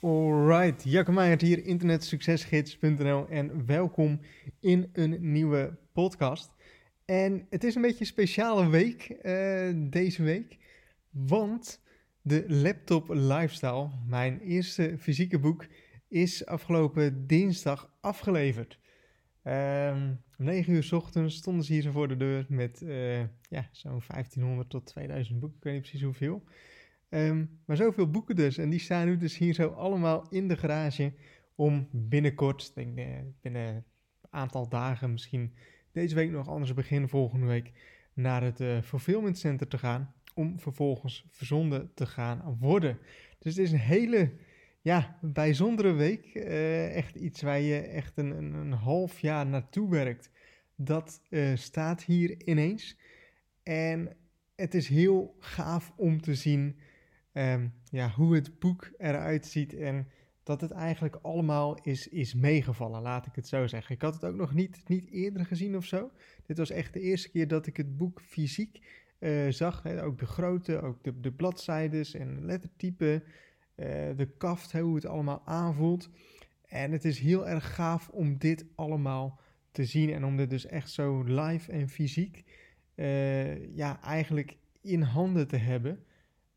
Alright, Jacco Meijert hier, internetsuccesgids.nl en welkom in een nieuwe podcast. En het is een beetje een speciale week uh, deze week, want de Laptop Lifestyle, mijn eerste fysieke boek, is afgelopen dinsdag afgeleverd. Um, om 9 uur s ochtends stonden ze hier zo voor de deur met uh, ja, zo'n 1500 tot 2000 boeken, ik weet niet precies hoeveel. Um, maar zoveel boeken dus. En die staan nu dus hier zo allemaal in de garage om binnenkort, denk ik, binnen een aantal dagen, misschien deze week nog, anders begin volgende week, naar het uh, fulfillment center te gaan. Om vervolgens verzonden te gaan worden. Dus het is een hele ja, bijzondere week. Uh, echt iets waar je echt een, een, een half jaar naartoe werkt. Dat uh, staat hier ineens. En het is heel gaaf om te zien um, ja, hoe het boek eruit ziet en dat het eigenlijk allemaal is, is meegevallen, laat ik het zo zeggen. Ik had het ook nog niet, niet eerder gezien of zo. Dit was echt de eerste keer dat ik het boek fysiek uh, zag. Ook de grootte, ook de, de bladzijdes en lettertype, uh, de kaft, hoe het allemaal aanvoelt. En het is heel erg gaaf om dit allemaal te zien en om dit dus echt zo live en fysiek uh, ja, eigenlijk in handen te hebben.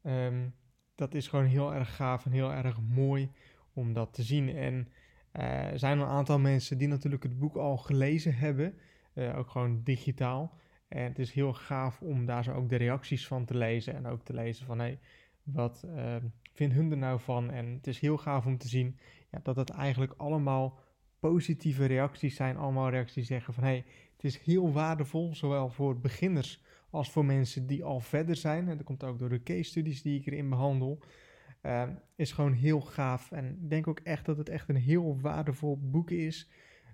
Um, dat is gewoon heel erg gaaf en heel erg mooi om dat te zien. En uh, er zijn een aantal mensen die natuurlijk het boek al gelezen hebben, uh, ook gewoon digitaal. En het is heel gaaf om daar zo ook de reacties van te lezen en ook te lezen van hé, hey, wat uh, vindt hun er nou van? En het is heel gaaf om te zien ja, dat het eigenlijk allemaal positieve reacties zijn. Allemaal reacties zeggen van hé, hey, het is heel waardevol, zowel voor beginners als voor mensen die al verder zijn. En dat komt ook door de case studies die ik erin behandel. Uh, is gewoon heel gaaf. En ik denk ook echt dat het echt een heel waardevol boek is.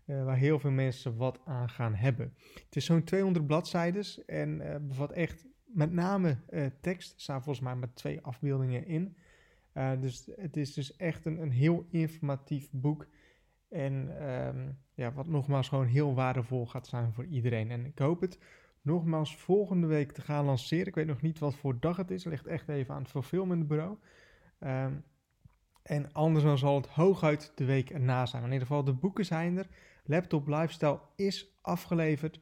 Uh, waar heel veel mensen wat aan gaan hebben. Het is zo'n 200 bladzijden en uh, bevat echt met name uh, tekst. Er staan volgens mij met twee afbeeldingen in. dus het is dus echt een, een heel informatief boek. En um, ja, wat nogmaals gewoon heel waardevol gaat zijn voor iedereen. En ik hoop het nogmaals volgende week te gaan lanceren. Ik weet nog niet wat voor dag het is. Het ligt echt even aan het fulfillmentbureau. Um, en anders dan zal het hooguit de week erna zijn. in ieder geval, de boeken zijn er. Laptop Lifestyle is afgeleverd.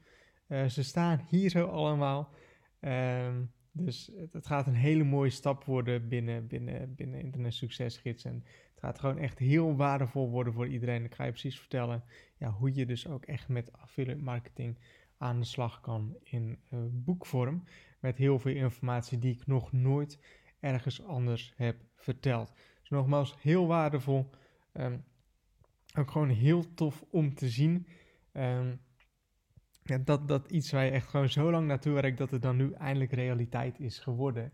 Uh, ze staan hier zo allemaal. Um, dus het, het, gaat een hele mooie stap worden binnen, binnen, binnen Internet Succesgids. En het gaat gewoon echt heel waardevol worden voor iedereen. Ik ga je precies vertellen ja, hoe je dus ook echt met affiliate marketing aan de slag kan in uh, boekvorm. Met heel veel informatie die ik nog nooit ergens anders heb verteld. Dus nogmaals, heel waardevol. Um, ook gewoon heel tof om te zien. Um, ja, dat, dat iets waar je echt gewoon zo lang naartoe werkt, dat het dan nu eindelijk realiteit is geworden.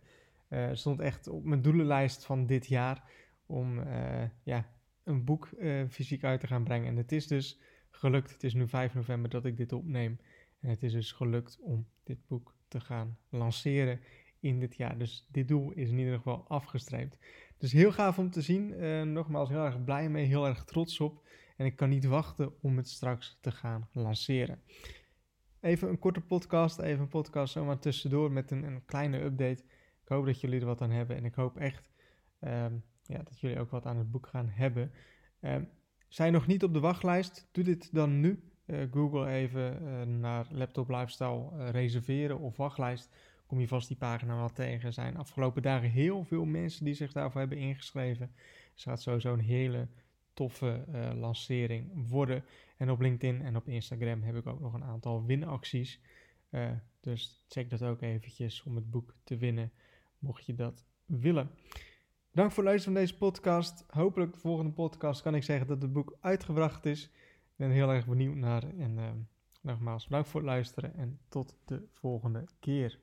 Uh, stond echt op mijn doelenlijst van dit jaar om uh, ja, een boek fysiek uit te gaan brengen. En het is dus gelukt. Het is nu 5 november dat ik dit opneem. En het is dus gelukt om dit boek te gaan lanceren in dit jaar. Dus dit doel is in ieder geval afgestreept. Dus heel gaaf om te zien. Uh, nogmaals, heel erg blij mee, heel erg trots op. En ik kan niet wachten om het straks te gaan lanceren. Even een korte podcast, even een podcast zomaar tussendoor met een, een kleine update. Ik hoop dat jullie er wat aan hebben en ik hoop echt um, ja, dat jullie ook wat aan het boek gaan hebben. Um, zijn nog niet op de wachtlijst? Doe dit dan nu. Uh, Google even uh, naar Laptop Lifestyle uh, reserveren of wachtlijst. Kom je vast die pagina wel tegen. Er zijn afgelopen dagen heel veel mensen die zich daarvoor hebben ingeschreven. Dus het gaat sowieso een hele toffe lancering worden. En op LinkedIn en op Instagram heb ik ook nog een aantal winacties. dus check dat ook eventjes om het boek te winnen, mocht je dat willen. Bedankt voor het luisteren van deze podcast. Hopelijk de volgende podcast kan ik zeggen dat het boek uitgebracht is ben heel erg benieuwd naar. En uh, nogmaals, bedankt voor het luisteren en tot de volgende keer.